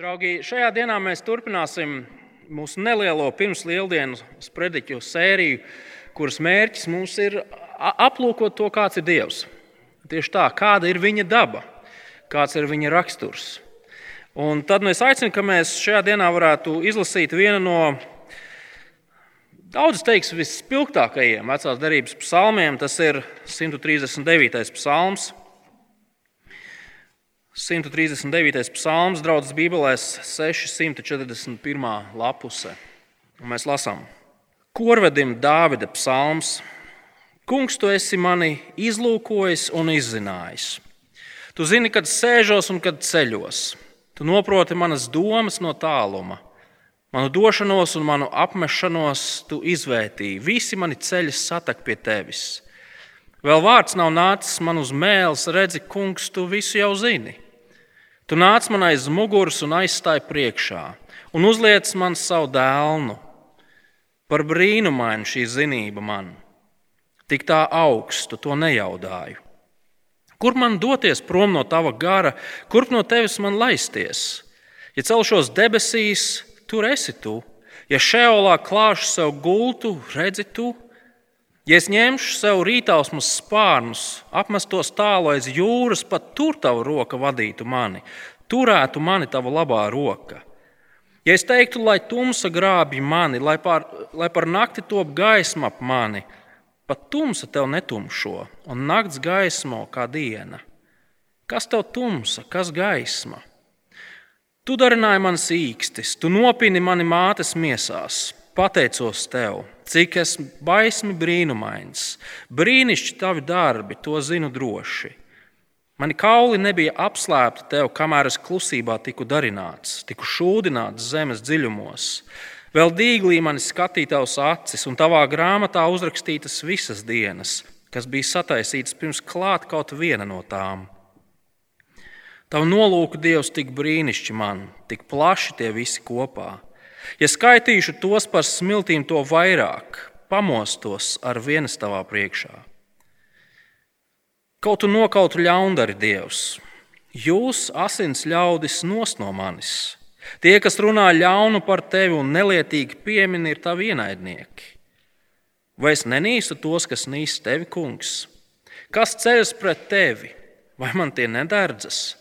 Draugi, šajā dienā mēs turpināsim mūsu nelielo pirms lieldienu sprediķu sēriju, kuras mērķis mums ir aplūkot to, kāds ir Dievs. Tieši tā, kāda ir viņa daba, kāds ir viņa raksturs. Un tad es aicinu, ka mēs šajā dienā varētu izlasīt vienu no Daudz teiks, vispilgtākajiem vecās derības psalmiem tas ir 139. psalms. 139. psalms, draudzes Bībelēs, 641. lapuse. Un mēs lasām, Korvedim Dāvida psalms. Kungs, tu esi mani izlūkojis un izzinājis. Tu zini, kad sēžos un kad ceļos. Tu noproti manas domas no tāluma. Manu došanos un manu apmešanos tu izvērtīji. Visi mani ceļi satak pie tevis. Vēl vārds nav nācis man uz mēles, redzi, kungs, tu visu jau zini. Tu nāc man aiz muguras un aizstāji priekšā, un uzliec man savu dēlnu. Par brīnumainu šī zinība man. Tik tā augstu to nejaudāju. Kur man doties prom no tava gara, kurp no tevis man laisties? Ja celšos debesīs, tur esi tu. Ja šeolā klāšu sev gultu, redzi tu. Ja es ņemšu sev rītausmas spārnus, apmestos tālu aiz jūras, pat tur tava roka vadītu mani, turētu mani tava labā roka. Ja es teiktu, lai tumsa grābj mani, lai par, lai par nakti top gaisma ap mani, pat tumsa tev netumšo, un nakts gaismo kā diena. Kas tev tumsa, kas gaisma? Tu darināji man sīkstis, tu nopini mani mātes miesās. Pateicos tev, cik esmu baismi brīnumains. Brīnišķīgi tavi darbi, to zinu droši. Mani kauli nebija apslēpti tev, kamēr es klusībā tiku darināts, tiku šūdināts zemes dziļumos. Vēl dīglī mani skatīja tavs acis, un tavā grāmatā uzrakstītas visas dienas, kas bija sataisītas pirms klāt kaut viena no tām. Tavu nolūku Dievs tik brīnišķīgi man, tik plaši tie visi kopā. Ja skaitīšu tos par smiltīm, to vairāk pamostos ar vienas tavā priekšā. Kaut tu nokautu ļaundari, Dievs, jūs, asins ļaudis, nos no manis. Tie, kas runā ļaunu par tevi un nelietīgi piemin, ir tavi ienaidnieki. Vai es nenīstu tos, kas nīst tevi, kungs? Kas ceļas pret tevi, vai man tie nedardzas?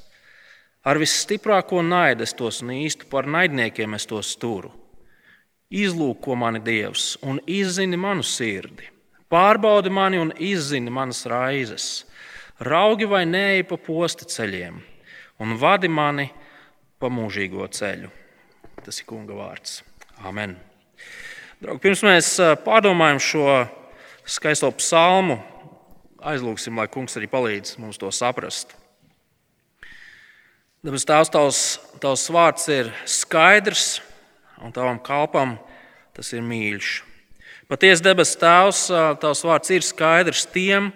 Ar visstiprāko naidu es tos nīstu, par naidniekiem es tos turu. Izlūko mani Dievs un izzini manu sirdi. Pārbaudi mani un izzini manas raizes. Raugi vai nē, pa posta ceļiem, un vadi mani pa mūžīgo ceļu. Tas ir kunga vārds. Amen. Draugi, pirms mēs pārdomājam šo skaisto psalmu, aizlūgsim, lai kungs arī palīdz mums to saprast. Dabas tēvs, tavs, tavs vārds ir skaidrs, un tavam kalpam tas ir mīļš. Patiesi, debes tēvs, tavs vārds ir skaidrs tiem,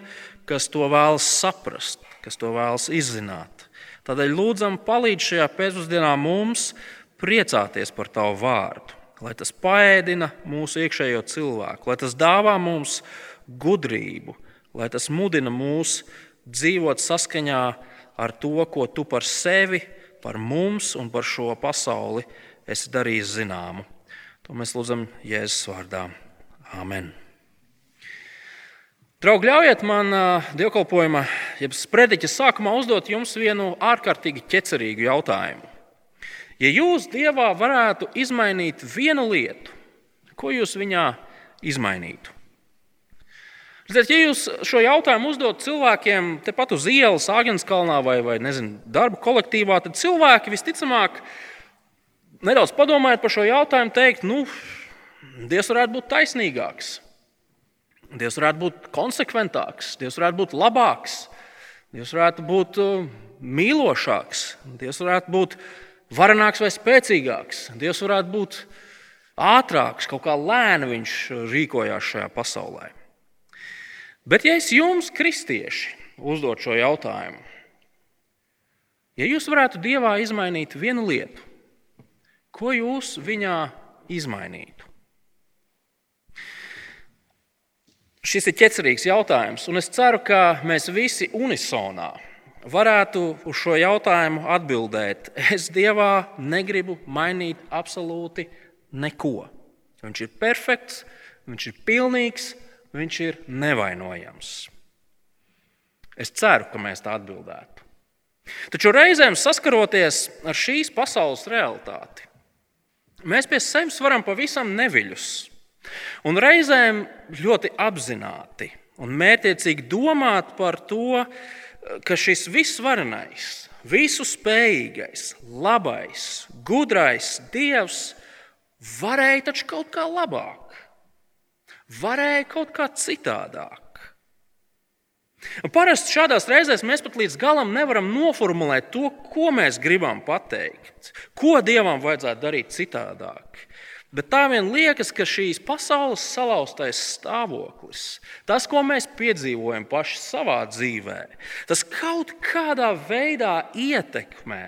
kas to vēlas saprast, kas to vēlas izzināt. Tādēļ lūdzam, palīdz šajā pēcpusdienā mums priecāties par tavu vārdu, lai tas paēdina mūsu iekšējo cilvēku, lai tas dāvā mums gudrību, lai tas mudina mūs dzīvot saskaņā ar ar to, ko tu par sevi, par mums un par šo pasauli esi darījis zināmu. To mēs lūdzam Jēzus vārdā. Amen. Draugi, ļaujiet man dievkalpojuma, jeb sprediķa sākumā uzdot jums vienu ārkārtīgi ķecerīgu jautājumu. Ja jūs Dievā varētu izmainīt vienu lietu, ko jūs viņā izmainītu? Ziniet, ja jūs šo jautājumu uzdot cilvēkiem tepat uz ielas, Āgānskalnā vai, vai nezinu, darba kolektīvā, tad cilvēki visticamāk, nedaudz padomājot par šo jautājumu, teikt, nu, Dievs varētu būt taisnīgāks, Dievs varētu būt konsekventāks, Dievs varētu būt labāks, Dievs varētu būt uh, mīlošāks, Dievs varētu būt varenāks vai spēcīgāks, Dievs varētu būt ātrāks, kaut kā lēni viņš rīkojās šajā pasaulē. Bet, ja es jums, kristieši, uzdot šo jautājumu, ja jūs varētu Dievā izmainīt vienu lietu, ko jūs viņā izmainītu? Šis ir ķecerīgs jautājums, un es ceru, ka mēs visi unisonā varētu uz šo jautājumu atbildēt, es Dievā negribu mainīt absolūti neko. Viņš ir perfekts, viņš ir pilnīgs, viņš ir nevainojams. Es ceru, ka mēs tā atbildētu. Taču reizēm saskaroties ar šīs pasaules realitāti, mēs pie sevis varam pavisam neviļus un reizēm ļoti apzināti un mērķiecīgi domāt par to, ka šis visvarenais, visu spējīgais, labais, gudrais Dievs varēja taču kaut kā labāk, varēja kaut kā citādāk. Un parasti šādās reizēs mēs pat līdz galam nevaram noformulēt to, ko mēs gribam pateikt, ko Dievam vajadzētu darīt citādāk. Bet tā vien liekas, ka šīs pasaules salauztais stāvoklis, tas, ko mēs piedzīvojam paši savā dzīvē, tas kaut kādā veidā ietekmē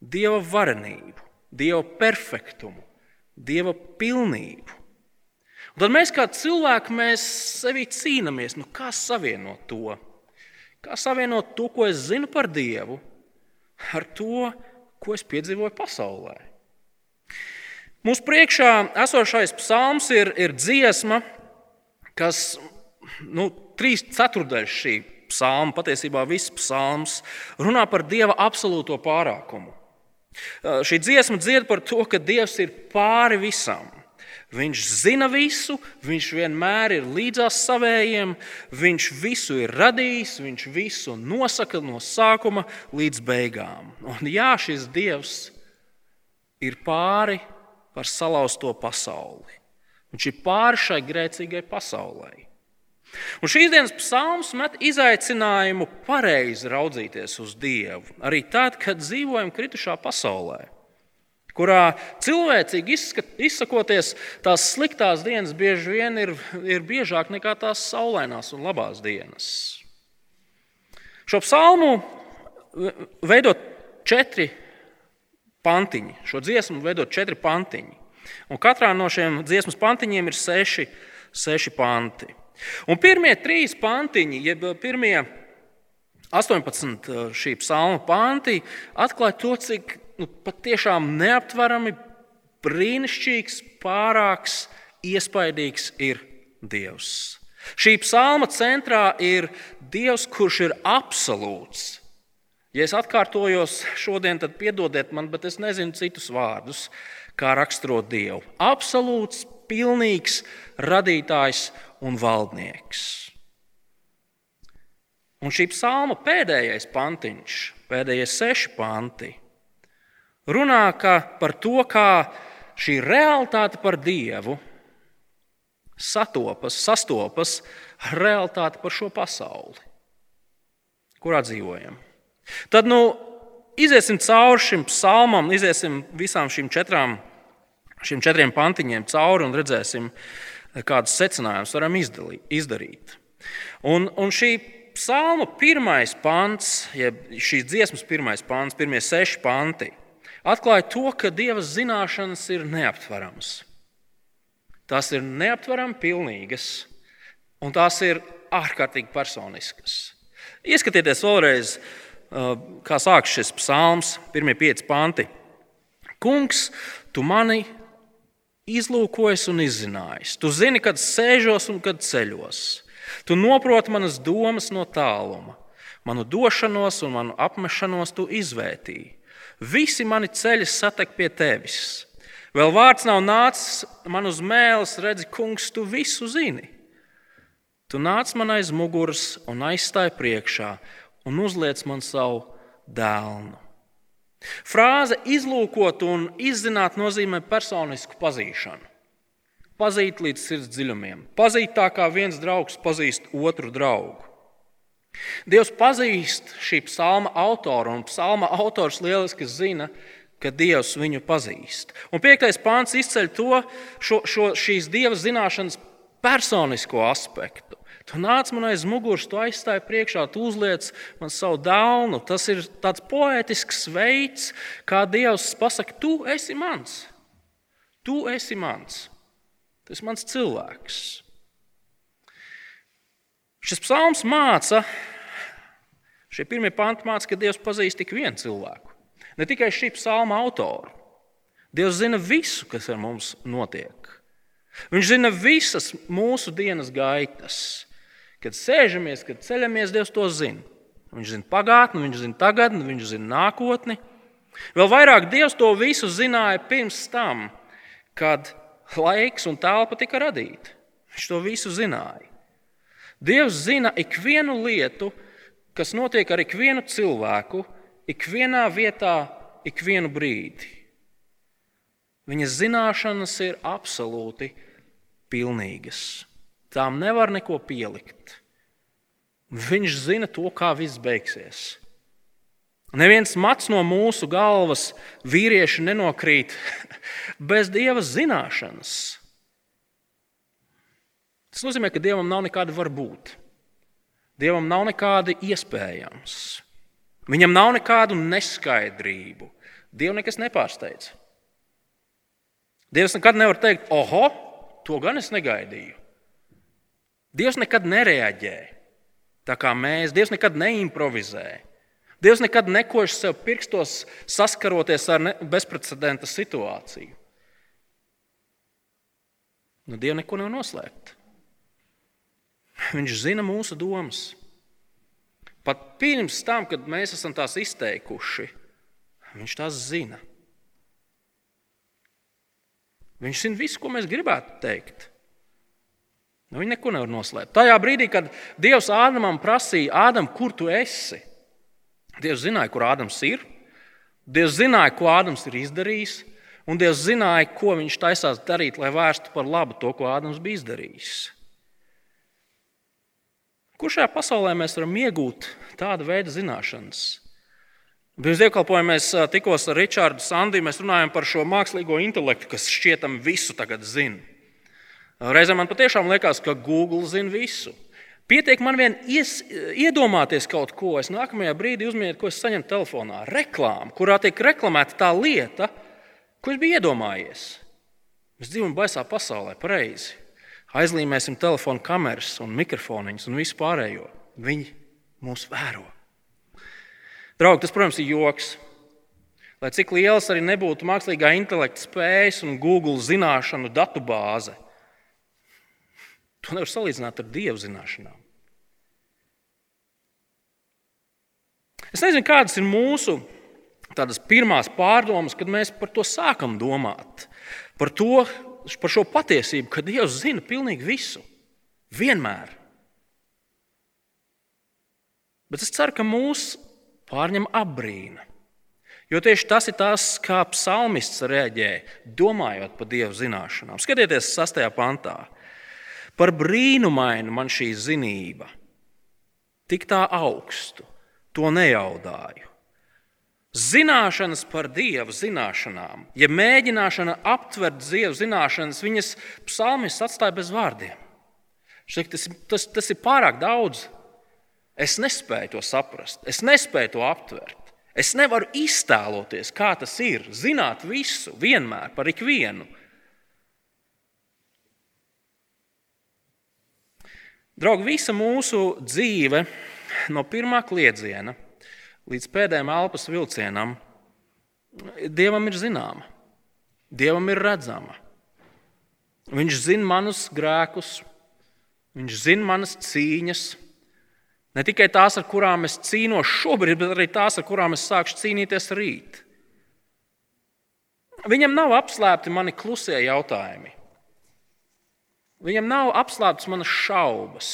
Dieva varenību, Dieva perfektumu, Dieva pilnību. Un tad mēs kā cilvēki mēs sevi cīnāmies, nu kā savienot to? Kā savienot to, ko es zinu par Dievu, ar to, ko es piedzīvoju pasaulē? Mūsu priekšā esošais psalms ir, ir dziesma, kas nu, trīs ceturdaļas šī psalma, patiesībā viss psalms, runā par Dieva absolūto pārākumu. Šī dziesma dzied par to, ka Dievs ir pāri visam. Viņš zina visu, viņš vienmēr ir līdzās savējiem, viņš visu ir radījis, viņš visu nosaka no sākuma līdz beigām. Un jā, šis Dievs ir pāri par salauzto pasauli. Viņš ir pāri šai grēcīgai pasaulē. Un šīs dienas psalms met izaicinājumu pareizi raudzīties uz Dievu, arī tad, kad dzīvojam kritušā pasaulē, kurā cilvēcīgi izsakoties, tās sliktās dienas bieži vien ir, ir biežāk nekā tās saulainās un labās dienas. Šo psalmu veido četri pantiņi. Šo dziesmu veido četri pantiņi. Un katrā no šiem dziesmas pantiņiem ir seši, seši panti. Un pirmie trīs pantiņi, jeb pirmie 18 uh, šī psalma panti, atklāja to, cik nu, patiešām neaptverami, brīnišķīgs, pārāks, iespaidīgs ir Dievs. Šī psalma centrā ir Dievs, kurš ir absolūts, Ja es atkārtojos šodien, tad piedodiet man, bet es nezinu citus vārdus, kā raksturot Dievu. Absolūts, pilnīgs radītājs un valdnieks. Un šī psalma pēdējais pantiņš, pēdējie seši panti, runā par to, kā šī realitāte par Dievu satopas, sastopas ar realitāti par šo pasauli, kurā dzīvojam. Tad nu, iziesim cauri šim psalmam, iziesim visām šīm četrām, šiem četriem pantiņiem cauri un redzēsim, kādas secinājumus varam izdarīt. Un, un šī psalma pirmais pants, jeb šīs dziesmas pirmais pants, pirmie seši panti, atklāja to, ka Dieva zināšanas ir neaptveramas. Tās ir neaptverami pilnīgas, un tās ir ārkārtīgi personiskas. Ieskatieties vēlreiz kā sākas šis psalms, pirmie pieci panti. Kungs, tu mani izlūkojies un izzinājis. Tu zini, kad sēžos un kad ceļos. Tu noproti manas domas no tāluma. Manu došanos un manu apmešanos tu izvērtīji. Visi mani ceļi satek pie tevis. Vēl vārds nav nācis man uz mēles, redzi, kungs, tu visu zini. Tu nāc man aiz muguras un aizstāji priekšā un uzliec man savu dēlnu. Frāze izlūkot un izzināt nozīmē personisku pazīšanu. Pazīt līdz sirds dziļumiem, pazīt tā kā viens draugs pazīst otru draugu. Dievs pazīst šī psalma autoru, un psalma autors lieliski zina, ka Dievs viņu pazīst. Un piektais pāns izceļ to, šo, šo, šīs dieva zināšanas personisko aspektu. Tu nāc man aiz muguras, tu aizstāji priekšā, tu uzliec man savu dāvanu. Tas ir tāds poetisks veids, kā Dievs pasakā, tu esi mans. Tu esi mans. Tas ir mans cilvēks. Šis psalms māca Šie pirmie panti māca, ka Dievs pazīst tik vienu cilvēku. Ne tikai šī psalma autoru. Dievs zina visu, kas ar mums notiek. Viņš zina visas mūsu dienas gaitas. Kad sēžamies, kad ceļamies, Dievs to zina. Viņš zina pagātni, viņš zina tagadni, viņš zina nākotni. Vēl vairāk Dievs to visu zināja pirms tam, kad laiks un telpa tika radīti. Viņš to visu zināja. Dievs zina ikvienu lietu, kas notiek ar ikvienu cilvēku, ikvienā vietā, ikvienu brīdi. Viņa zināšanas ir absolūti pilnīgas. Tām nevar neko pielikt. Viņš zina to, kā viss beigsies. Neviens mats no mūsu galvas vīrieši nenokrīt bez dieva zināšanas. Tas nozīmē, ka dievam nav nekāda varbūt. Dievam nav nekāda iespējams. Viņam nav nekādu neskaidrību. Dievu nekas nepārsteidz. Dievs nekad nevar teikt, oho, to gan es negaidīju. Dievs nekad nereaģē tā kā mēs. Dievs nekad neimprovizē. Dievs nekad nekož sev pirkstos, saskaroties ar bezprecedenta situāciju. Nu, Dieva neko nav noslēpta. Viņš zina mūsu domas. Pat pirms tam, kad mēs esam tās izteikuši, viņš tās zina. Viņš zina visu, ko mēs gribētu teikt. Nu, viņi neko nevar noslēpt. Tajā brīdī, kad Dievs Ādamam prasīja, Ādam, kur tu esi? Dievs zināja, kur Ādams ir. Dievs zināja, ko Ādams ir izdarījis, un Dievs zināja, ko viņš taisās darīt, lai vērstu par labu to, ko Ādams bija izdarījis. Kur šajā pasaulē mēs varam iegūt tādu veidu zināšanas? Pirms dievkalpojuma mēs tikos ar Ričārdu Sandiju. Mēs runājam par šo mākslīgo intelektu, kas šķietam visu tagad zina. Reizēm man patiešām liekas, ka Google zina visu. Pietiek man vien ies, iedomāties kaut ko, es nākamajā brīdī uzminiet, ko es saņemu telefonā. Reklāma, kurā tiek reklamēta tā lieta, ko es biju iedomājies. Mēs dzīvojam baisā pasaulē, pareizi. Aizlīmēsim telefonu kameras un mikrofoniņus un visu pārējo. Viņi mūs vēro. Draugi, tas, protams, ir joks. Lai cik liels arī nebūtu mākslīgā intelekta spējas un Google zināšanu datubāze, to nevar salīdzināt ar dievu zināšanām. Es nezinu, kādas ir mūsu tādas pirmās pārdomas, kad mēs par to sākam domāt. Par, to, par šo patiesību, ka Dievs zina pilnīgi visu. Vienmēr. Bet es ceru, ka mūsu pārņem apbrīna. Jo tieši tas ir tas, kā psalmists reaģē, domājot par dievu zināšanām. Skatieties, 6. pantā. Par brīnumainu man šī zinība, tik tā augstu, to nejaudāju. Zināšanas par dievu zināšanām, ja mēģināšana aptvert dievu zināšanas, viņas psalmists atstāja bez vārdiem. Šeit, tas, tas, tas ir pārāk daudz. Es nespēju to saprast, es nespēju to aptvert. Es nevaru iztēloties, kā tas ir. Zināt visu, vienmēr par ikvienu. Draugi, visa mūsu dzīve, no pirmā kliedziena līdz pēdējiem elpas vilcienam, Dievam ir zināma, Dievam ir redzama. Viņš zina manus grēkus, Viņš zina manas cīņas, Ne tikai tās, ar kurām es cīnos šobrīd, bet arī tās, ar kurām es sākšu cīnīties rīt. Viņam nav apslēpti mani klusie jautājumi. Viņam nav apslēptas manas šaubas.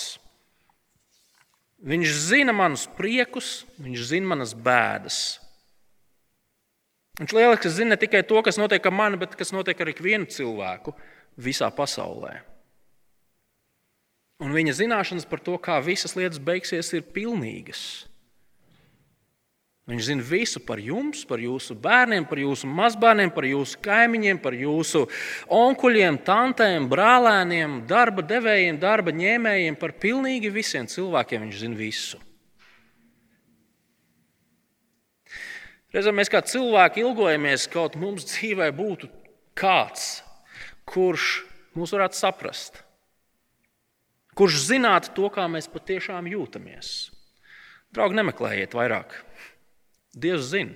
Viņš zina manus priekus, viņš zina manas bēdas. Viņš lieliski zina ne tikai to, kas notiek ar mani, bet kas notiek ar ikvienu cilvēku visā pasaulē. Un viņa zināšanas par to, kā visas lietas beigsies, ir pilnīgas. Viņš zina visu par jums, par jūsu bērniem, par jūsu mazbērniem, par jūsu kaimiņiem, par jūsu onkuļiem, tantēm, brālēniem, darba devējiem, darba ņēmējiem, par pilnīgi visiem cilvēkiem. Viņš zina visu. Reizēm mēs kā cilvēki ilgojamies, kaut mums dzīvē būtu kāds, kurš mūs varētu saprast kurš zinātu to, kā mēs patiešām jūtamies. Draugi, nemeklējiet vairāk. Dievs zina.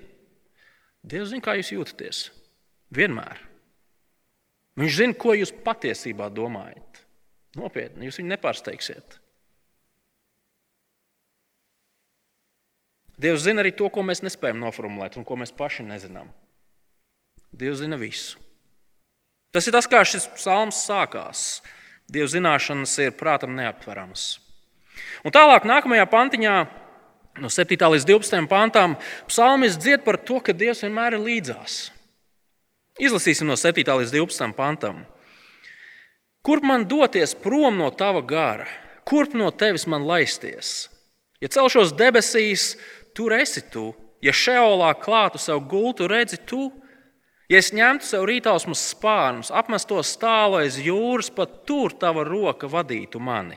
Dievs zina, kā jūs jūtaties. Vienmēr. Viņš zina, ko jūs patiesībā domājat. Nopietni, jūs viņu nepārsteigsiet. Dievs zina arī to, ko mēs nespējam noformulēt un ko mēs paši nezinām. Dievs zina visu. Tas ir tas, kā šis psalms sākās. Dieva zināšanas ir prātam neaptveramas. Un tālāk, nākamajā pantiņā, no 7. līdz 12. pantām, psalmis dzied par to, ka Dievs vienmēr ir līdzās. Izlasīsim no 7. līdz 12. pantam. Kurp man doties prom no tava gara, kurp no tevis man laisties? Ja celšos debesīs, tur esi tu, ja šeolā klātu sev gultu, redzi tu, Ja es ņemtu sev rītausmas spārnus, apmestos tālu aiz jūras, pat tur tava roka vadītu mani,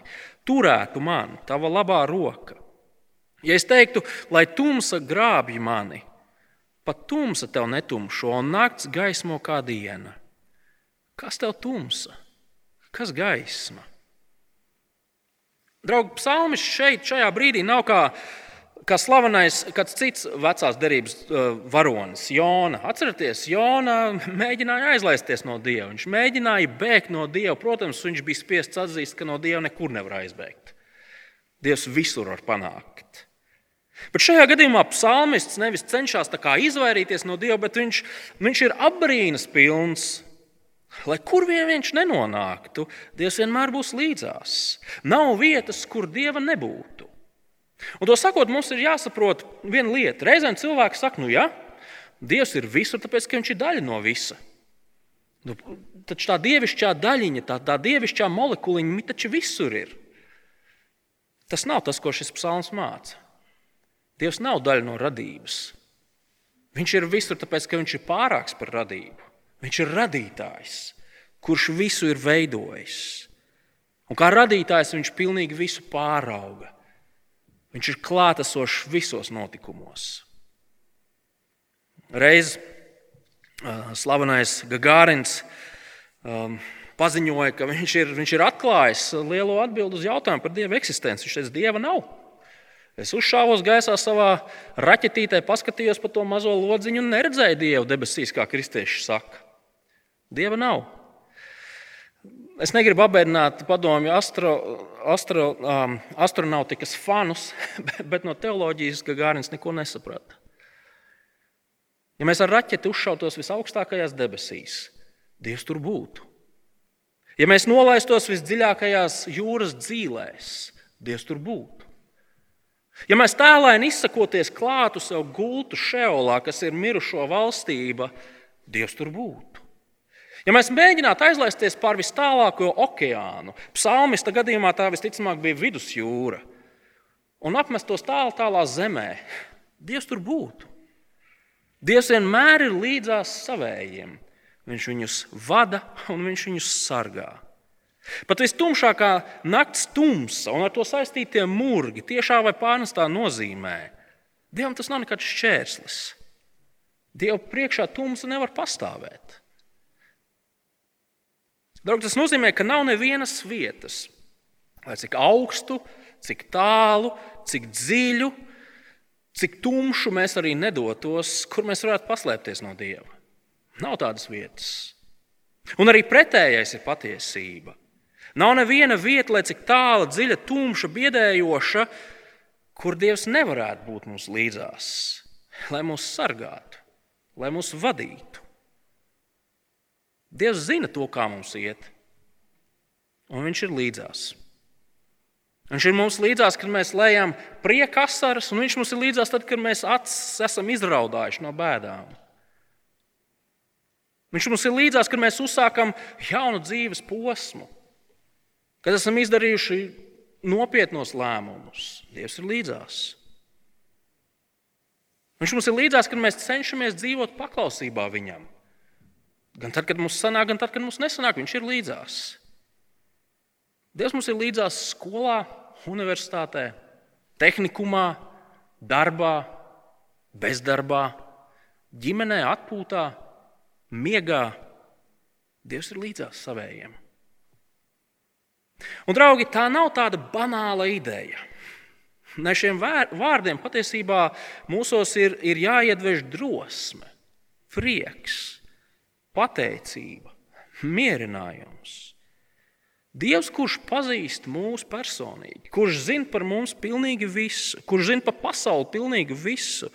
turētu mani, tava labā roka. Ja es teiktu, lai tumsa grābj mani, pat tumsa tev netumšo un nakts gaismo kā diena. Kas tev tumsa? Kas gaisma? Draugi, psalmis šeit, šajā brīdī nav kā kā slavenais kāds cits vecās derības uh, varonis, Jona. Atcerieties, Jona mēģināja aizlaisties no Dieva. Viņš mēģināja bēgt no Dieva. Protams, viņš bija spiests atzīst, ka no Dieva nekur nevar aizbēgt. Dievs visur var panākt. Bet šajā gadījumā psalmists nevis cenšas izvairīties no Dieva, bet viņš, viņš ir apbrīnas pilns. Lai kur vien viņš nenonāktu, Dievs vienmēr būs līdzās. Nav vietas, kur Dieva nebūtu. Un to sakot, mums ir jāsaprot viena lieta. Reizēm cilvēki saka, nu jā, Dievs ir visur, tāpēc ka viņš ir daļa no visa. Nu, taču tā dievišķā daļiņa, tā, tā dievišķā molekuliņa taču visur ir. Tas nav tas, ko šis psalms māca. Dievs nav daļa no radības. Viņš ir visur, tāpēc ka viņš ir pārāks par radību. Viņš ir radītājs, kurš visu ir veidojis. Un kā radītājs viņš pilnīgi visu pārauga. Viņš ir klātesošs visos notikumos. Reiz slavenais Gagārins um, paziņoja, ka viņš ir, viņš ir atklājis lielo atbildi uz jautājumu par Dieva eksistenci. Viņš teica, Dieva nav. Es uzšāvos gaisā savā raķetītē, paskatījos pa to mazo lodziņu un neredzēju Dievu debesīs, kā kristieši saka. Dieva nav. Es negribu apbēdināt padomju astro, astro, um, astronautikas fanus, bet, bet no teoloģijas Gagārins neko nesaprata. Ja mēs ar raķeti uzšautos visaugstākajās debesīs, Dievs tur būtu. Ja mēs nolaistos visdziļākajās jūras dzīvēs, Dievs tur būtu. Ja mēs tēlēni izsakoties klātu sev gultu šeolā, kas ir mirušo valstība, Dievs tur būtu. Ja mēs mēģinātu aizlaisties pāri vis tālāko okeānu, psalmista gadījumā tā visticamāk bija vidusjūra, un apmestos tālu, tālā zemē, Dievs tur būtu. Dievs vienmēr ir līdzās savējiem. Viņš viņus vada un viņš viņus sargā. Pat vistumšākā nakts tumsa un ar to saistītie murgi tiešā vai pārnestā nozīmē. Dievam tas nav nekāds šķērslis. Dieva priekšā tumsa nevar pastāvēt. Draugi, tas nozīmē, ka nav nevienas vietas, lai cik augstu, cik tālu, cik dziļu, cik tumšu mēs arī nedotos, kur mēs varētu paslēpties no Dieva. Nav tādas vietas. Un arī pretējais ir patiesība. Nav neviena vieta, lai cik tāla, dziļa, tumša, biedējoša, kur Dievs nevarētu būt mums līdzās, lai mūs sargātu, lai mūs vadītu. Dievs zina to, kā mums iet, un Viņš ir līdzās. Viņš ir mums līdzās, kad mēs lejam prieka asaras, un Viņš mums ir līdzās tad, kad mēs acis esam izraudājuši no bēdām. Viņš mums ir līdzās, kad mēs uzsākam jaunu dzīves posmu, kad esam izdarījuši nopietnos lēmumus. Dievs ir līdzās. Viņš mums ir līdzās, kad mēs cenšamies dzīvot paklausībā Viņam. Gan tad, kad mums sanāk, gan tad, kad mums nesanāk, viņš ir līdzās. Dievs mums ir līdzās skolā, universitātē, tehnikumā, darbā, bezdarbā, ģimenē, atpūtā, miegā. Dievs ir līdzās savējiem. Un, draugi, tā nav tāda banāla ideja. Ne šiem vārdiem patiesībā mūsos ir, ir jāiedvež drosme, prieks, pateicība, mierinājums. Dievs, kurš pazīst mūsu personīgi, kurš zina par mums pilnīgi visu, kurš zina par pasauli pilnīgi visu,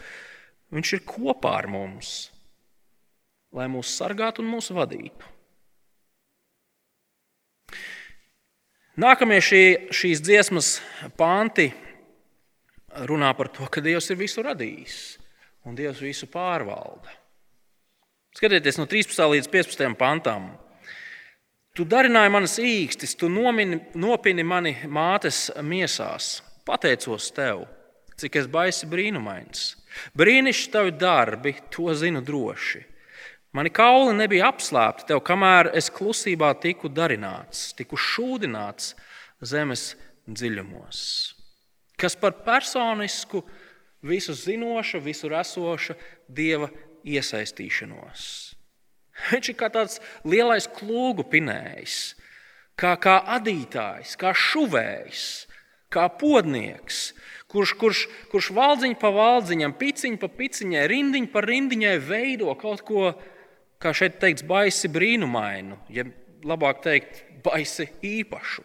viņš ir kopā ar mums, lai mūs sargātu un mūs vadītu. Nākamie šī, šīs dziesmas panti runā par to, ka Dievs ir visu radījis un Dievs visu pārvalda. Skatieties no 13. līdz 15. pantām. Tu darināji manas īkstis, tu nomini, nopini mani mātes miesās. Pateicos tev, cik es baisi brīnumains. Brīnišķīgi tavi darbi, to zinu droši. Mani kauli nebija apslēpti tev, kamēr es klusībā tiku darināts, tiku šūdināts zemes dziļumos. Kas par personisku, visu zinoša, visur esoša dieva iesaistīšanos. Viņš ir kā tāds lielais klūgu pinējs, kā, kā adītājs, kā šuvējs, kā podnieks, kurš, kurš, kurš valdziņu pa valdziņam, piciņu pa piciņai, rindiņu pa rindiņai veido kaut ko kā šeit teikts, baisi brīnumainu, ja labāk teikt, baisi īpašu.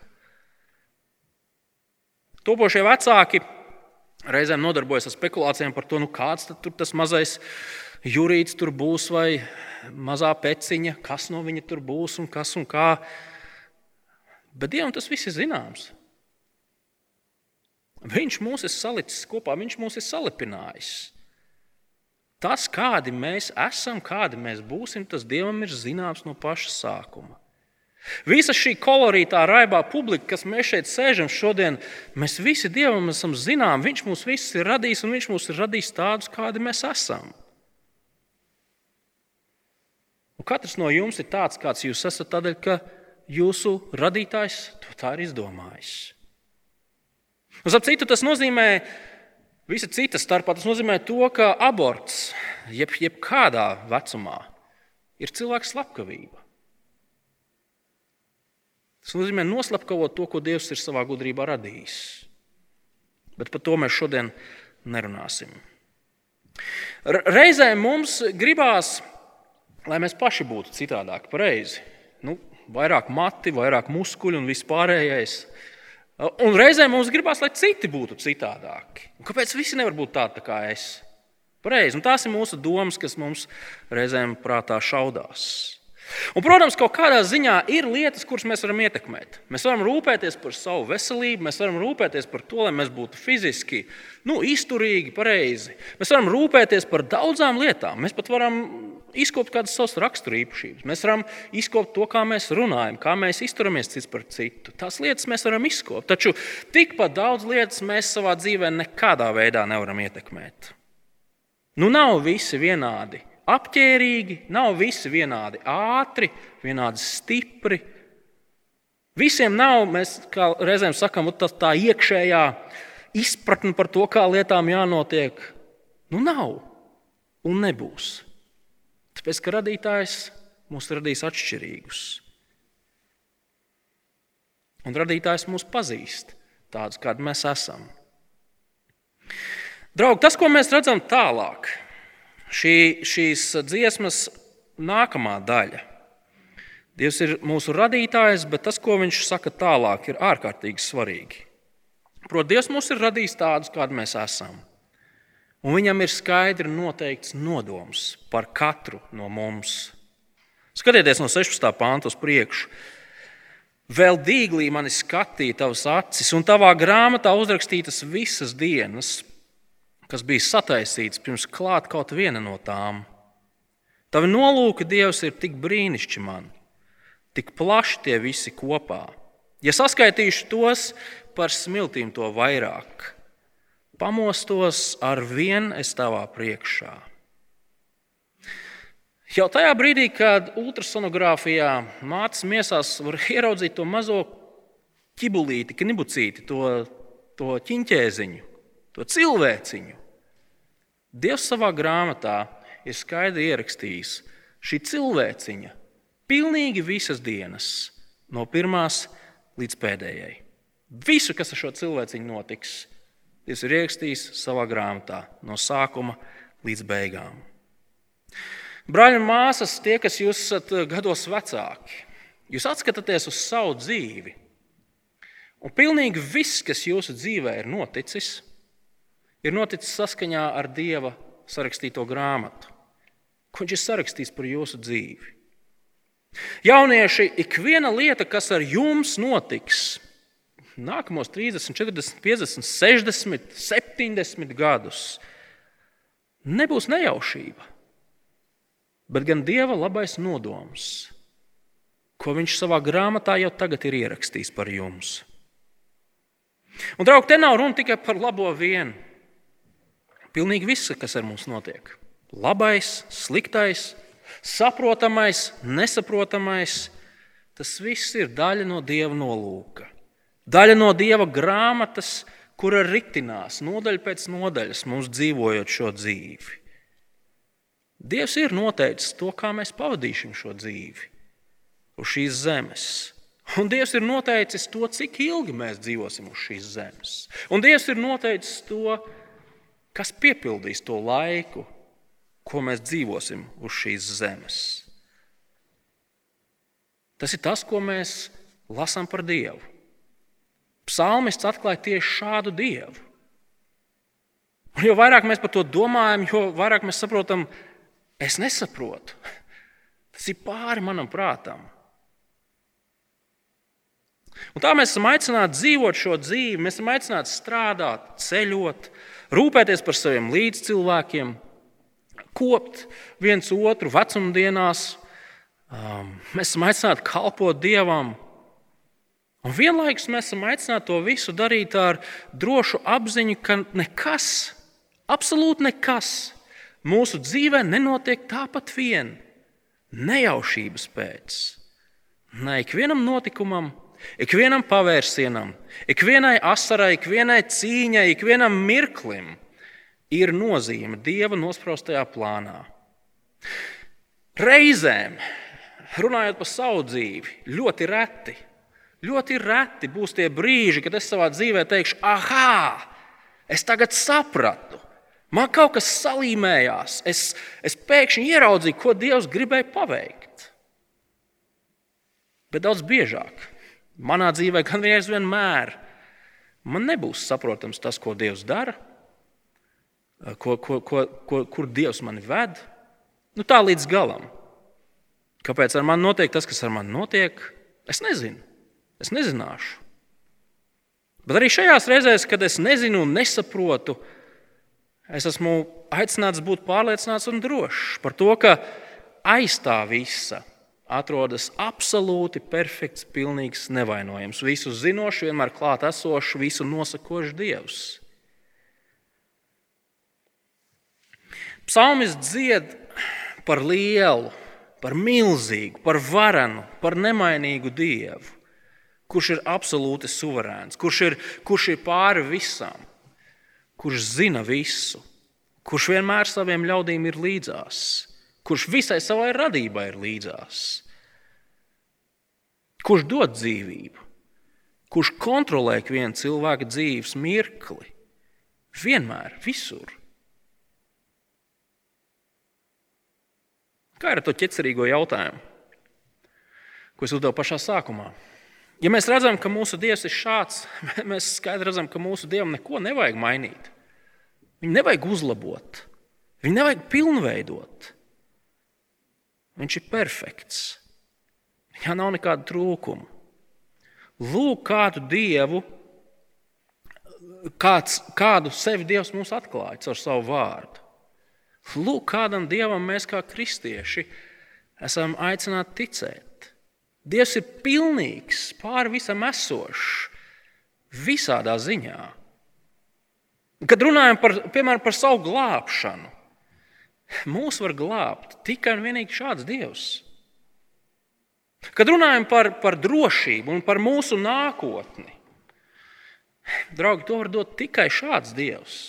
Topošie vecāki reizēm nodarbojas ar spekulācijām par to, nu kāds tur tas mazais jūrīts tur būs vai mazā peciņa, kas no viņa tur būs un kas un kā. Bet Dievam tas viss ir zināms. Viņš mūs ir salicis kopā, viņš mūs ir salipinājis. Tas, kādi mēs esam, kādi mēs būsim, tas Dievam ir zināms no paša sākuma. Visa šī kolorītā, raibā publika, kas mēs šeit sēžam šodien, mēs visi Dievam esam zinām. Viņš mūs visus ir radījis un Viņš mūs ir radījis tādus, kādi mēs esam. Un katrs no jums ir tāds, kāds jūs esat, tādēļ, ka jūsu radītājs to tā ir izdomājis. Un, ap citu, tas nozīmē, ka Visa cita starpā tas nozīmē to, ka aborts jeb, jebkādā vecumā ir cilvēka slepkavība. Tas nozīmē noslapkavot to, ko Dievs ir savā gudrībā radījis. Bet par to mēs šodien nerunāsim. Reizē mums gribās, lai mēs paši būtu citādāki, pareizi. Nu, vairāk mati, vairāk muskuļu un viss pārējais. Un reizēm mums gribās, lai citi būtu citādāki. Un kāpēc visi nevar būt tādi kā es? Pareizi. Un tās ir mūsu domas, kas mums reizēm prātā šaudās. Un, protams, kaut kādā ziņā ir lietas, kuras mēs varam ietekmēt. Mēs varam rūpēties par savu veselību, mēs varam rūpēties par to, lai mēs būtu fiziski nu, izturīgi, pareizi. Mēs varam rūpēties par daudzām lietām. Mēs pat varam izkopt kādas savas raksturīpašības. Mēs varam izkopt to, kā mēs runājam, kā mēs izturamies cits par citu. Tās lietas mēs varam izkopt. Taču tikpat daudz lietas mēs savā dzīvē nekādā veidā nevaram ietekmēt. Nu, nav visi vienādi apģērbīgi, nav visi vienādi ātri, vienādi stipri. Visiem nav, mēs reizēm sakām, tā, tā iekšējā izpratne par to, kā lietām jānotiek. Nu, nav un nebūs. Tāpēc, ka radītājs mūs radīs atšķirīgus. Un radītājs mūs pazīst tādus, kādi mēs esam. Draugi, tas, ko mēs redzam tālāk, šī, šīs dziesmas nākamā daļa. Dievs ir mūsu radītājs, bet tas, ko viņš saka tālāk, ir ārkārtīgi svarīgi. Protams, Dievs mūs ir radījis tādus, kādi mēs esam. Un viņam ir skaidri noteikts nodoms par katru no mums. Skatieties no 16. pānta uz priekšu. Vēl dīglī mani skatīja tavas acis, un tavā grāmatā uzrakstītas visas dienas, kas bija sataisīts pirms klāt kaut viena no tām. Tavi nolūki, Dievs, ir tik brīnišķīgi man, tik plaši tie visi kopā. Ja saskaitīšu tos par smiltīm, to vairāk. Pamostos ar vienu es tavā priekšā. Jau tajā brīdī, kad ultrasonogrāfijā mātes miesās var ieraudzīt to mazo ķibulīti, knibucīti, to, to ķiņķēziņu, to cilvēciņu, Dievs savā grāmatā ir skaidri ierakstījis šī cilvēciņa pilnīgi visas dienas, no pirmās līdz pēdējai. Visu, kas ar šo cilvēciņu notiks, Dievs ir ierakstījis savā grāmatā no sākuma līdz beigām. Brāļi un māsas, tie, kas jūs esat gados vecāki, jūs atskatāties uz savu dzīvi. Un pilnīgi viss, kas jūsu dzīvē ir noticis, ir noticis saskaņā ar Dieva sarakstīto grāmatu, ko Viņš ir sarakstījis par jūsu dzīvi. Jaunieši, ik viena lieta, kas ar jums notiks, nākamos 30, 40, 50, 60, 70 gadus, nebūs nejaušība, bet gan Dieva labais nodoms, ko Viņš savā grāmatā jau tagad ir ierakstījis par jums. Un, draugi, te nav runa tikai par labo vienu. Pilnīgi viss, kas ar mums notiek. Labais, sliktais, saprotamais, nesaprotamais, tas viss ir daļa no Dieva nolūka. Daļa no Dieva grāmatas, kura ritinās nodaļa pēc nodaļas mums dzīvojot šo dzīvi. Dievs ir noteicis to, kā mēs pavadīsim šo dzīvi uz šīs zemes. Un Dievs ir noteicis to, cik ilgi mēs dzīvosim uz šīs zemes. Un Dievs ir noteicis to, kas piepildīs to laiku, ko mēs dzīvosim uz šīs zemes. Tas ir tas, ko mēs lasām par Dievu. Psalmists atklāja tieši šādu Dievu. Un jo vairāk mēs par to domājam, jo vairāk mēs saprotam, es nesaprotu. Tas ir pāri manam prātam. Un tā mēs esam aicināti dzīvot šo dzīvi, mēs esam aicināti strādāt, ceļot, rūpēties par saviem līdzcilvēkiem, kopt viens otru vecumdienās. Um, mēs esam aicināti kalpot Dievam. Un vienlaikus mēs esam aicināti to visu darīt ar drošu apziņu, ka nekas, absolūti nekas mūsu dzīvē nenotiek tāpat vien, nejaušības pēc. Nē, ikvienam notikumam, ikvienam pavērsienam, ikvienai asarai, ikvienai cīņai, ikvienam mirklim ir nozīme Dieva nospraustajā plānā. Reizēm, runājot par savu dzīvi, ļoti reti, ļoti reti būs tie brīži, kad es savā dzīvē teikšu, ah, es tagad sapratu. Man kaut kas salīmējās. Es, es pēkšņi ieraudzīju, ko Dievs gribēja paveikt. Bet daudz biežāk, manā dzīvē, gan vienmēr, man nebūs saprotams tas, ko Dievs dara ko, ko, ko, ko, kur Dievs mani ved. Nu, tā līdz galam. Kāpēc ar mani notiek tas, kas ar mani notiek? Es nezinu. Es nezināšu. Bet arī šajās reizēs, kad es nezinu un nesaprotu, es esmu aicināts būt pārliecināts un drošs par to, ka aiz tā visa atrodas absolūti perfekts, pilnīgs, nevainojams, visu zinošs, vienmēr klāt esošs, visu nosakošs Dievs. Psalmis dzied par lielu, par milzīgu, par varenu, par nemainīgu Dievu, kurš ir absolūti suverēns, kurš ir, kurš ir pāri visam, kurš zina visu, kurš vienmēr saviem ļaudīm ir līdzās, kurš visai savai radībai ir līdzās, kurš dod dzīvību, kurš kontrolē vienu cilvēku dzīves mirkli, vienmēr, visur. Kā ir ar to ķecerīgo jautājumu, ko es uzdevu pašā sākumā? Ja mēs redzam, ka mūsu dievs ir šāds, mēs skaidri redzam, ka mūsu dievam neko nevajag mainīt. Viņu nevajag uzlabot, viņu nevajag pilnveidot. Viņš ir perfekts. Viņā nav nekāda trūkuma. Lūk, kādu dievu, kāds, kādu sevi Dievs mums atklāja caur savu vārdu. Lūk, kādam dievam mēs kā kristieši esam aicināti ticēt. Dievs ir pilnīgs, pāri visam esošs, visādā ziņā. Kad runājam par, piemēram, par savu glābšanu, mūs var glābt tikai un vienīgi šāds Dievs. Kad runājam par, par drošību un par mūsu nākotni, draugi, to var dot tikai šāds Dievs.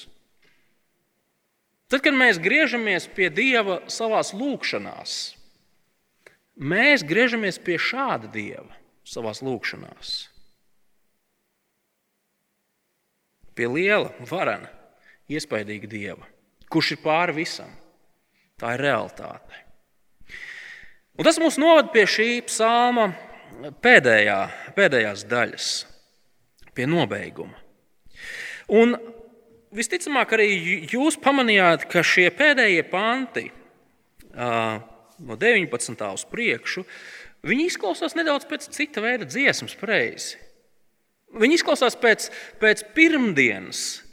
Tad, kad mēs griežamies pie Dieva savā lūkšanā, mēs griežamies pie šāda Dieva savā lūkšanā. pie liela, varana, iespaidīga dieva, kurš ir pāri visam. Tā ir realitāte. Un tas mūs novada pie šī psalma pēdējā, pēdējās daļas, pie nobeiguma. Un visticamāk, arī jūs pamanījāt, ka šie pēdējie panti no 19. uz priekšu, viņi izklausās nedaudz pēc cita veida dziesmas, pareizi. Viņi izklausās pēc, pēc pirmdienas,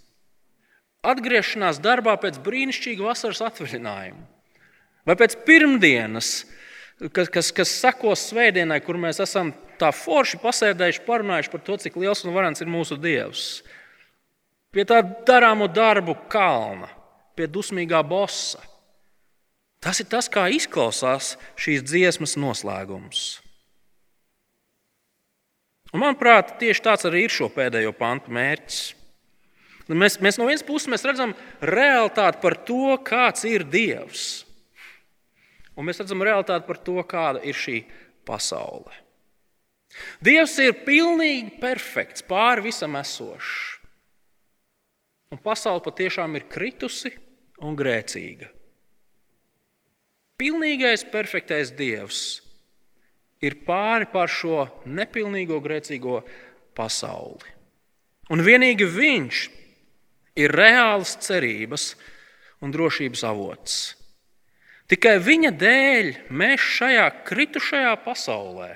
atgriešanās darbā pēc brīnišķīga vasaras atvaļinājuma. Vai pēc pirmdienas, kas, kas, kas sekos svētdienai, kur mēs esam tā forši pasēdējuši, parunājuši par to, cik liels un varants ir mūsu Dievs. Pie tā darāmo darbu kalna, pie dusmīgā bosa. Tas ir tas, kā izklausās šīs dziesmas noslēgums. Un, manuprāt, tieši tāds arī ir šo pēdējo pantu mērķis. Mēs, mēs no vienas puses redzam realitāti par to, kāds ir Dievs. Un mēs redzam realitāti par to, kāda ir šī pasaule. Dievs ir pilnīgi perfekts, pāri visam esošs. Un pasaule patiešām ir kritusi un grēcīga. Pilnīgais, perfektais Dievs ir pāri pār šo nepilnīgo, grēcīgo pasauli. Un vienīgi Viņš ir reāls cerības un drošības avots. Tikai viņa dēļ mēs šajā kritušajā pasaulē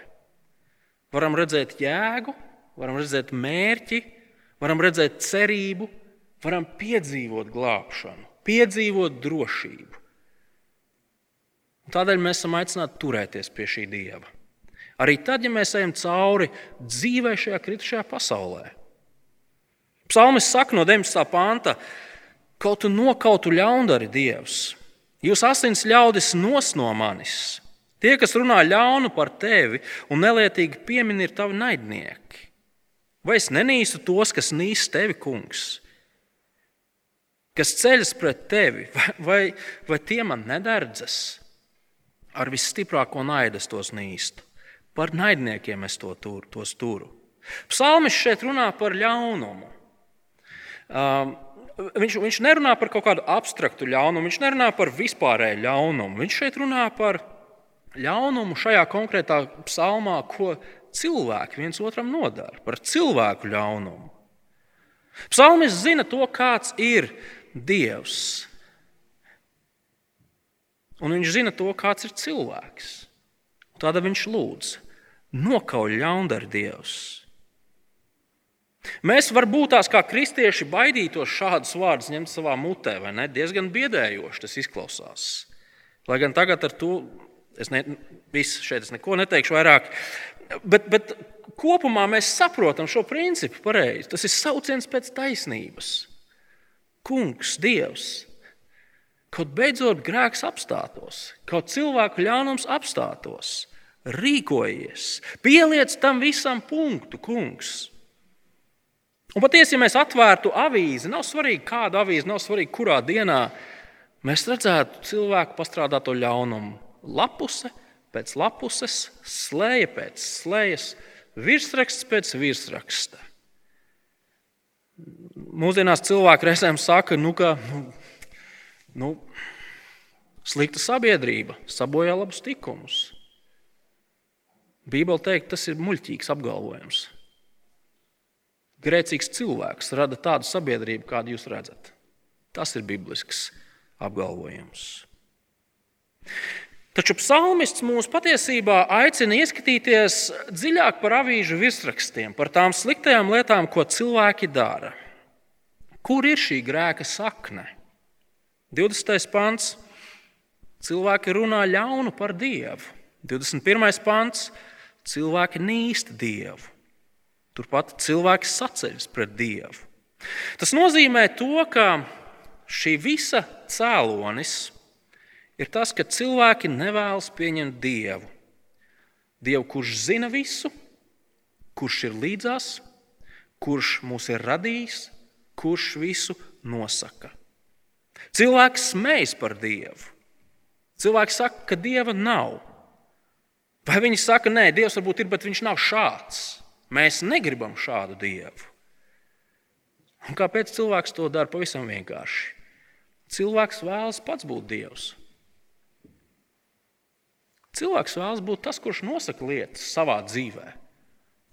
varam redzēt jēgu, varam redzēt mērķi, varam redzēt cerību, varam piedzīvot glābšanu, piedzīvot drošību. Tādēļ mēs esam aicināti turēties pie šī dieva. Arī tad, ja mēs ejam cauri dzīvē šajā kritušajā pasaulē. Psalmis saka no 19. panta, kaut tu nokautu ļaundari Dievs. Jūs asins ļaudis nos no manis. Tie, kas runā ļaunu par tevi un nelietīgi piemin, ir tavi naidnieki. Vai es nenīstu tos, kas nīst tevi, kungs? Kas ceļas pret tevi, vai, vai, vai tie man nedardzas? Ar visstiprāko naidu es tos nīstu. Par naidniekiem es to turu, tos turu. Psalmis šeit runā par ļaunumu. Um, viņš, viņš nerunā par kaut kādu abstraktu ļaunumu, viņš nerunā par vispārēju ļaunumu. Viņš šeit runā par ļaunumu šajā konkrētā psalmā, ko cilvēki viens otram nodara, par cilvēku ļaunumu. Psalmis zina to, kāds ir Dievs. Un viņš zina to, kāds ir cilvēks. Tādēļ viņš lūdz, nokauj ļaundari Dievs. Mēs varbūt tās kā kristieši baidītos šādus vārdus ņemt savā mutē, vai ne? Diezgan biedējoši tas izklausās. Lai gan tagad ar to es ne, visu šeit es neko neteikšu vairāk, bet, bet kopumā mēs saprotam šo principu pareizi. Tas ir sauciens pēc taisnības. Kungs, Dievs, kaut beidzot grēks apstātos, kaut cilvēku ļaunums apstātos, rīkojies, pieliec tam visam punktu, kungs. Un patiesi, ja mēs atvērtu avīzi, nav svarīgi, kāda avīze, nav svarīgi, kurā dienā mēs redzētu cilvēku pastrādāto ļaunumu. Lapuse pēc lapuses, slēja pēc slējas, virsraksts pēc virsraksta. Mūsdienās cilvēki reizēm saka, nu, ka nu, nu, slikta sabiedrība sabojā labus likumus. Bībeli teikt, tas ir muļķīgs apgalvojums. Grēcīgs cilvēks rada tādu sabiedrību, kādu jūs redzat. Tas ir biblisks apgalvojums. Taču psalmists mūs patiesībā aicina ieskatīties dziļāk par avīžu virsrakstiem, par tām sliktajām lietām, ko cilvēki dara. Kur ir šī grēka sakne? 20. pants. Cilvēki runā ļaunu par Dievu. 21. pants. Cilvēki nīst Dievu. Turpat cilvēks saceļas pret Dievu. Tas nozīmē to, ka šī visa cēlonis ir tas, ka cilvēki nevēlas pieņemt Dievu. Dievu, kurš zina visu, kurš ir līdzās, kurš mūs ir radījis, kurš visu nosaka. Cilvēks smējas par Dievu. Cilvēks saka, ka Dieva nav. Vai viņi saka, nē, Dievs varbūt ir, bet viņš nav šāds. Mēs negribam šādu dievu. Un kāpēc cilvēks to dara? Pavisam vienkārši. Cilvēks vēlas pats būt dievs. Cilvēks vēlas būt tas, kurš nosaka lietas savā dzīvē.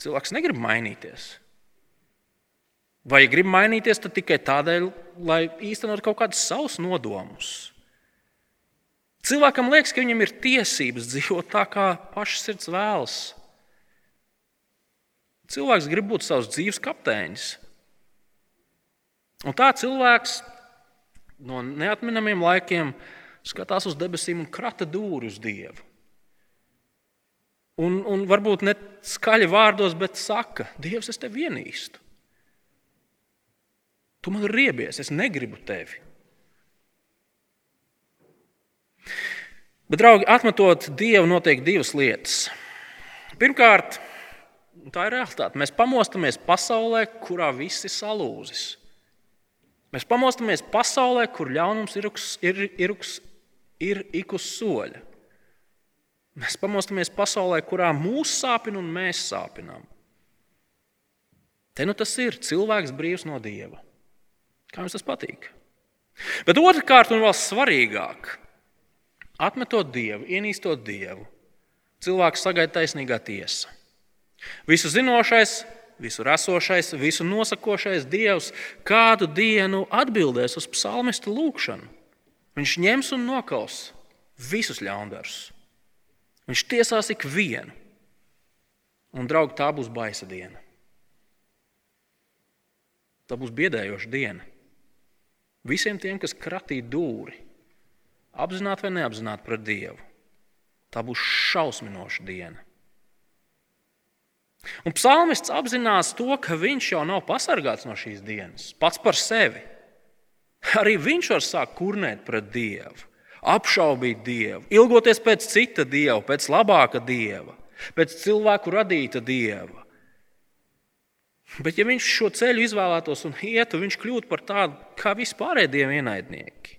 Cilvēks negrib mainīties. Vai grib mainīties tikai tādēļ, lai īstenot kaut kādus savus nodomus? Cilvēkam liekas, ka viņam ir tiesības dzīvot tā, kā pašs sirds vēlas. Cilvēks grib būt savs dzīves kapteinis. Un tā cilvēks no neatminamiem laikiem skatās uz debesīm un krata dūri uz Dievu. Un, un varbūt ne skaļi vārdos, bet saka, Dievs, es tevi ienīstu. Tu man riebies, es negribu tevi. Bet, draugi, atmetot Dievu, notiek divas lietas. Pirmkārt, tā ir realitāte. Mēs pamostamies pasaulē, kurā viss ir salūzis. Mēs pamostamies pasaulē, kur ļaunums ir, ir, ir, ir ik uz soļa. Mēs pamostamies pasaulē, kurā mūs sāpina un mēs sāpinām. Te nu tas ir cilvēks brīvs no dieva. Kā jums tas patīk? Bet otrkārt, un vēl svarīgāk, atmetot dievu, ienīstot dievu, cilvēks sagaida taisnīgā tiesa. Visu zinošais, visu esošais, visu nosakošais Dievs kādu dienu atbildēs uz psalmistu lūgšanu. Viņš ņems un nokaus visus ļaundarus. Viņš tiesās ikvienu. Un, draugi, tā būs baisa diena. Tā būs biedējoša diena. Visiem tiem, kas kratīja dūri, apzināti vai neapzināti pret Dievu, tā būs šausminoša diena. Un psalmists apzinās to, ka viņš jau nav pasargāts no šīs dienas pats par sevi. Arī viņš var sākt kurnēt pret Dievu apšaubīt Dievu, ilgoties pēc cita dieva, pēc labāka dieva, pēc cilvēku radīta dieva. Bet, ja viņš šo ceļu izvēlētos un ietu, viņš kļūtu par tādu kā vispārējie dievu ienaidnieki.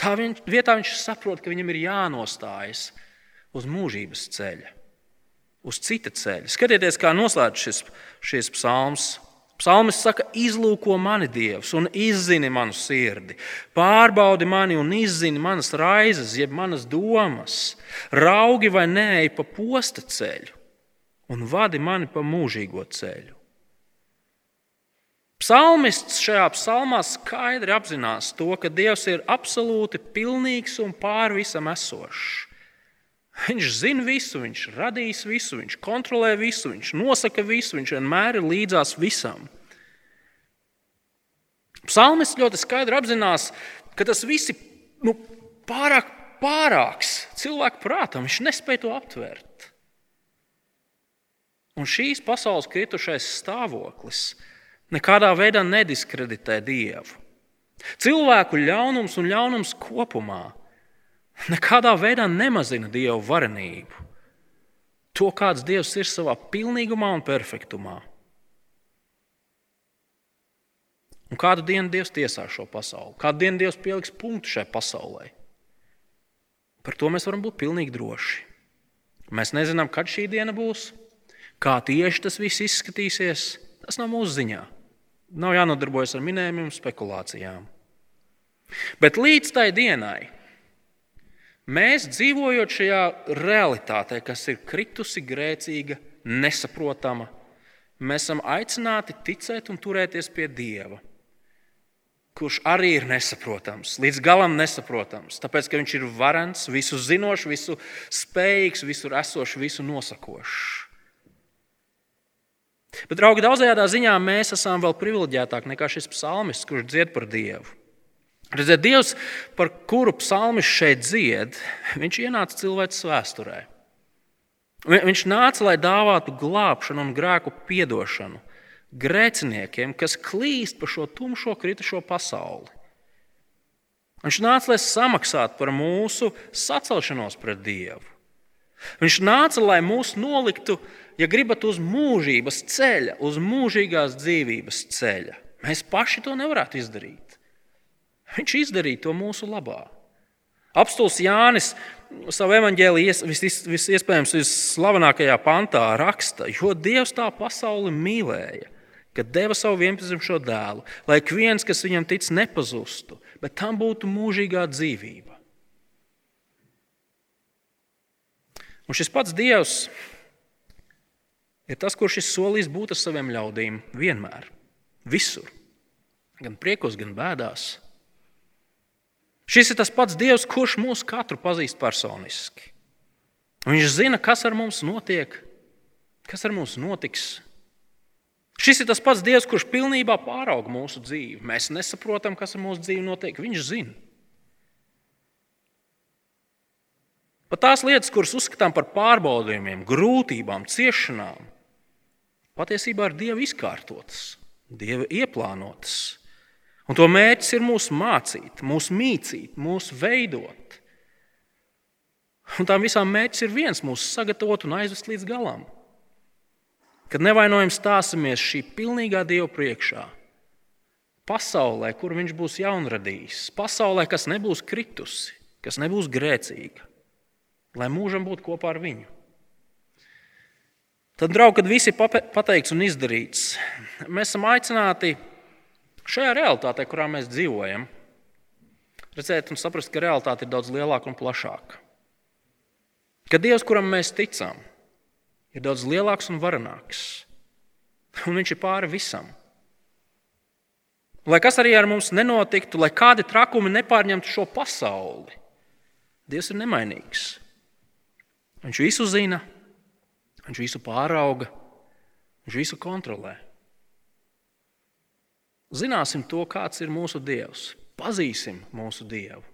Tā viņš, vietā viņš saprot, ka viņam ir jānostājas uz mūžības ceļa, uz cita ceļa. Skatieties, kā noslēdz šis, šis psalms. Psalmis saka, izlūko mani Dievs un izzini manu sirdi, pārbaudi mani un izzini manas raizes, jeb manas domas, raugi vai nē, pa posta ceļu un vadi mani pa mūžīgo ceļu. Psalmists šajā psalmā skaidri apzinās to, ka Dievs ir absolūti pilnīgs un pār visam esošs. Viņš zina visu, viņš radīs visu, viņš kontrolē visu, viņš nosaka visu, viņš vienmēr ir līdzās visam. Psalmis ļoti skaidri apzinās, ka tas viss ir nu, pārāk pārāks cilvēku prātam. Viņš nespēja to aptvert. Un šīs pasaules kritušais stāvoklis nekādā veidā nediskreditē Dievu. Cilvēku ļaunums un ļaunums kopumā nekādā veidā nemazina Dieva varenību. To, kāds Dievs ir savā pilnīgumā un perfektumā. Un kādu dienu Dievs tiesās šo pasauli? Kādu dienu Dievs pieliks punktu šai pasaulē? Par to mēs varam būt pilnīgi droši. Mēs nezinām, kad šī diena būs, kā tieši tas viss izskatīsies. Tas nav mūsu ziņā. Nav jānodarbojas ar minējumiem, spekulācijām. Bet līdz tai dienai Mēs dzīvojot šajā realitātē, kas ir kritusi, grēcīga, nesaprotama, mēs esam aicināti ticēt un turēties pie Dieva, kurš arī ir nesaprotams, līdz galam nesaprotams, tāpēc ka Viņš ir varens, visu zinošs, visu spējīgs, visur esošs, visu nosakošs. Bet, draugi, daudzajā ziņā mēs esam vēl privileģētāki nekā šis psalmis, kurš dzied par Dievu. Redziet, Dievs, par kuru psalmis šeit dzied, viņš ienāca cilvēces vēsturē. Viņš nāca, lai dāvātu glābšanu un grēku piedošanu grēciniekiem, kas klīst pa šo tumšo, kritušo pasauli. Viņš nāca, lai samaksātu par mūsu sacelšanos pret Dievu. Viņš nāca, lai mūs noliktu, ja gribat, uz mūžības ceļa, uz mūžīgās dzīvības ceļa. Mēs paši to nevarētu izdarīt. Viņš izdarīja to mūsu labā. Apstults Jānis savā evanģēlijā visiespējams vis visslavenākajā pantā raksta, jo Dievs tā pasauli mīlēja, kad deva savu vienpiedzimušo dēlu, lai ik viens, kas viņam tic, nepazustu, bet tam būtu mūžīgā dzīvība. Un šis pats Dievs ir tas, kurš ir solījis būt ar saviem ļaudīm vienmēr, visur, gan priekos, gan bēdās. Šis ir tas pats Dievs, kurš mūs katru pazīst personiski. Viņš zina, kas ar mums notiek, kas ar mums notiks. Šis ir tas pats Dievs, kurš pilnībā pārauga mūsu dzīvi. Mēs nesaprotam, kas ar mūsu dzīvi notiek. Viņš zina. Pat tās lietas, kuras uzskatām par pārbaudījumiem, grūtībām, ciešanām, patiesībā ir Dieva izkārtotas, Dieva ieplānotas. Un to mērķis ir mūs mācīt, mūs mīcīt, mūs veidot. Un tām visām mērķis ir viens - mūs sagatavot un aizvest līdz galam. Kad nevainojami stāsimies šī pilnīgā Dieva priekšā, pasaulē, kur Viņš būs jaunradījis, pasaulē, kas nebūs kritusi, kas nebūs grēcīga, lai mūžam būtu kopā ar viņu. Tad, draugi, kad viss ir pateikts un izdarīts, mēs esam aicināti šajā realitātē, kurā mēs dzīvojam, redzēt un saprast, ka realitāte ir daudz lielāka un plašāka. Ka Dievs, kuram mēs ticam, ir daudz lielāks un varenāks, un Viņš ir pāri visam. Lai kas arī ar mums nenotiktu, lai kādi trakumi nepārņemtu šo pasauli, Dievs ir nemainīgs. Viņš visu zina, Viņš visu pārauga, viņš visu kontrolē. Zināsim to, kāds ir mūsu Dievs, pazīsim mūsu Dievu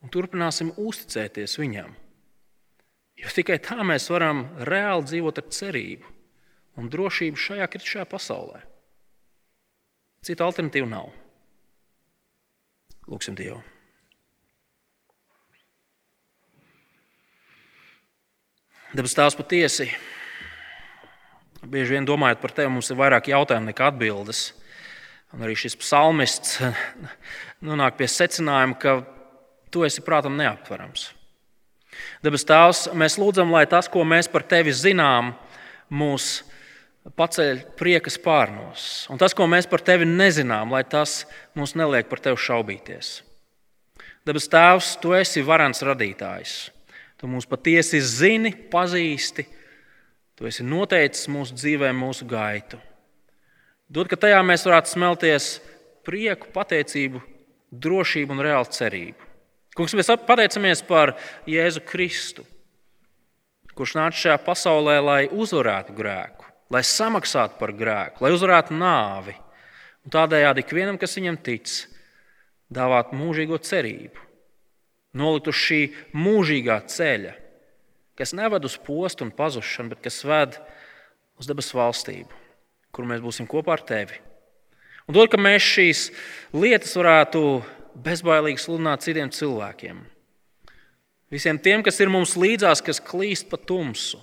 un turpināsim uzticēties Viņam. Jo tikai tā mēs varam reāli dzīvot ar cerību un drošību šajā kritušajā pasaulē. Citu alternatīvu nav. Lūksim Dievu! Dabas tās patiesi. Bieži vien domājot par tevi, mums ir vairāk jautājumu nekā atbildes. Un arī šis psalmists nonāk pie secinājuma, ka tu esi prātam neaptverams. Dabas Tēvs, mēs lūdzam, lai tas, ko mēs par tevi zinām, mūs paceļ prieka spārnos. Un tas, ko mēs par tevi nezinām, lai tas mūs neliek par tevi šaubīties. Dabas Tēvs, tu esi varants radītājs. Tu mūs patiesi zini, pazīsti. Tu esi noteicis mūsu dzīvēm, mūsu gaitu. Dod, ka tajā mēs varētu smelties prieku, pateicību, drošību un reālu cerību. Kungs, mēs pateicamies par Jēzu Kristu, kurš nāca šajā pasaulē, lai uzvarētu grēku, lai samaksātu par grēku, lai uzvarētu nāvi. Un tādējādi ikvienam, kas viņam tic, dāvāt mūžīgo cerību nolikt uz šī mūžīgā ceļa, kas neved uz postu un pazušanu, bet kas ved uz debesu valstību, kur mēs būsim kopā ar tevi. Un dod, ka mēs šīs lietas varētu bezbailīgi sludināt citiem cilvēkiem. Visiem tiem, kas ir mums līdzās, kas klīst pa tumsu,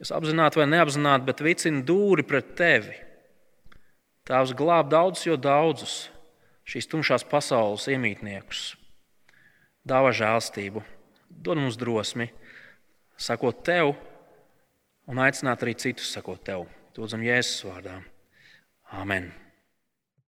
kas apzināti vai neapzināti, bet vicina dūri pret tevi. Tēvs glāb daudzus, jo daudzus šīs tumšās pasaules iemītniekus dāvā žēlstību, dod mums drosmi, sakot tev, un aicināt arī citus sakot tev. Lūdzam, Jēzus vārdā. Amen!